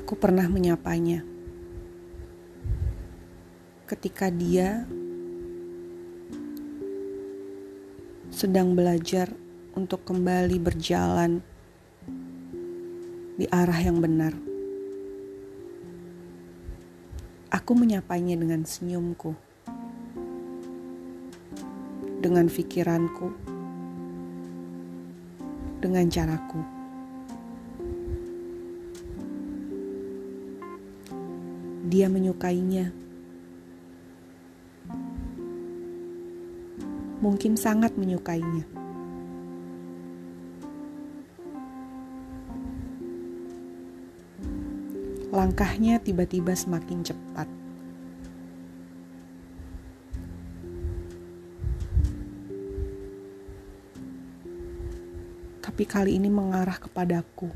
Aku pernah menyapanya ketika dia sedang belajar untuk kembali berjalan di arah yang benar. Aku menyapanya dengan senyumku, dengan pikiranku, dengan caraku. Dia menyukainya. Mungkin sangat menyukainya. Langkahnya tiba-tiba semakin cepat. Tapi kali ini mengarah kepadaku.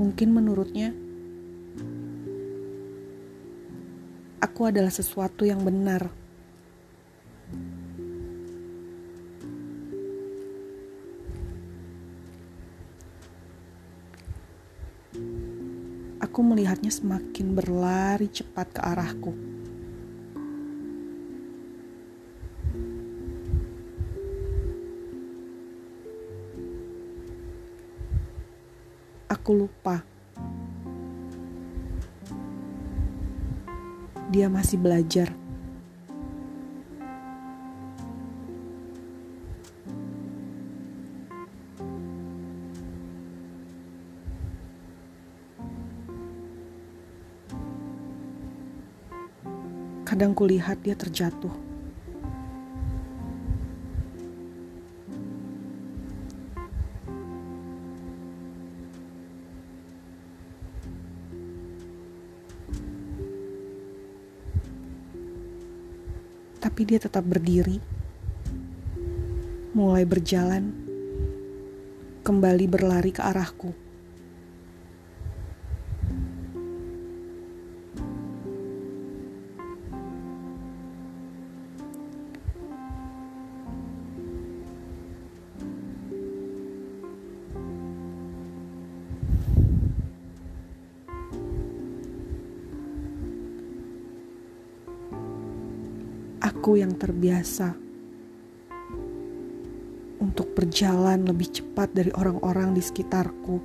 Mungkin menurutnya, aku adalah sesuatu yang benar. Aku melihatnya semakin berlari cepat ke arahku. Aku lupa. Dia masih belajar. Kadang kulihat dia terjatuh. Tapi dia tetap berdiri, mulai berjalan, kembali berlari ke arahku. Aku yang terbiasa untuk berjalan lebih cepat dari orang-orang di sekitarku.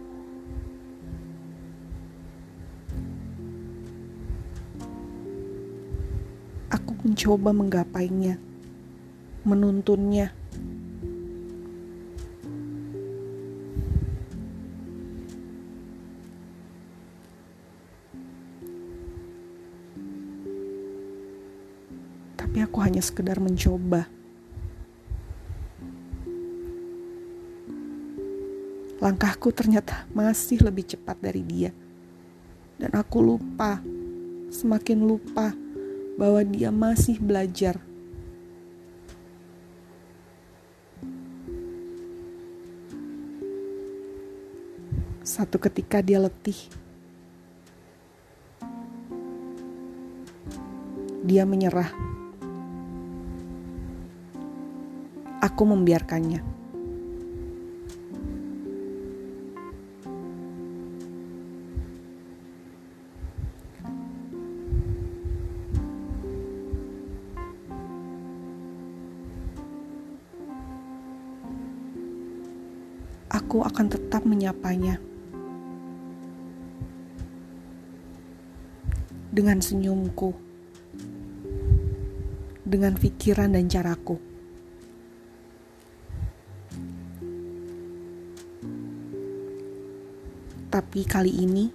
Aku mencoba menggapainya, menuntunnya. Tapi aku hanya sekedar mencoba. Langkahku ternyata masih lebih cepat dari dia. Dan aku lupa, semakin lupa bahwa dia masih belajar. Satu ketika dia letih. Dia menyerah. Aku membiarkannya. Aku akan tetap menyapanya dengan senyumku, dengan pikiran dan caraku. Kali ini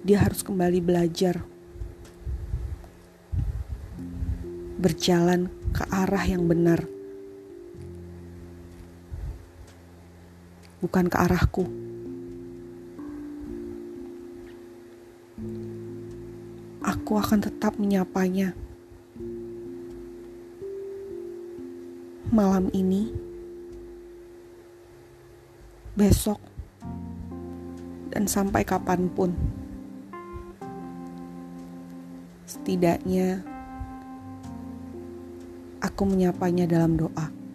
dia harus kembali belajar berjalan ke arah yang benar, bukan ke arahku. Aku akan tetap menyapanya. Malam ini, besok, dan sampai kapan pun. Setidaknya aku menyapanya dalam doa.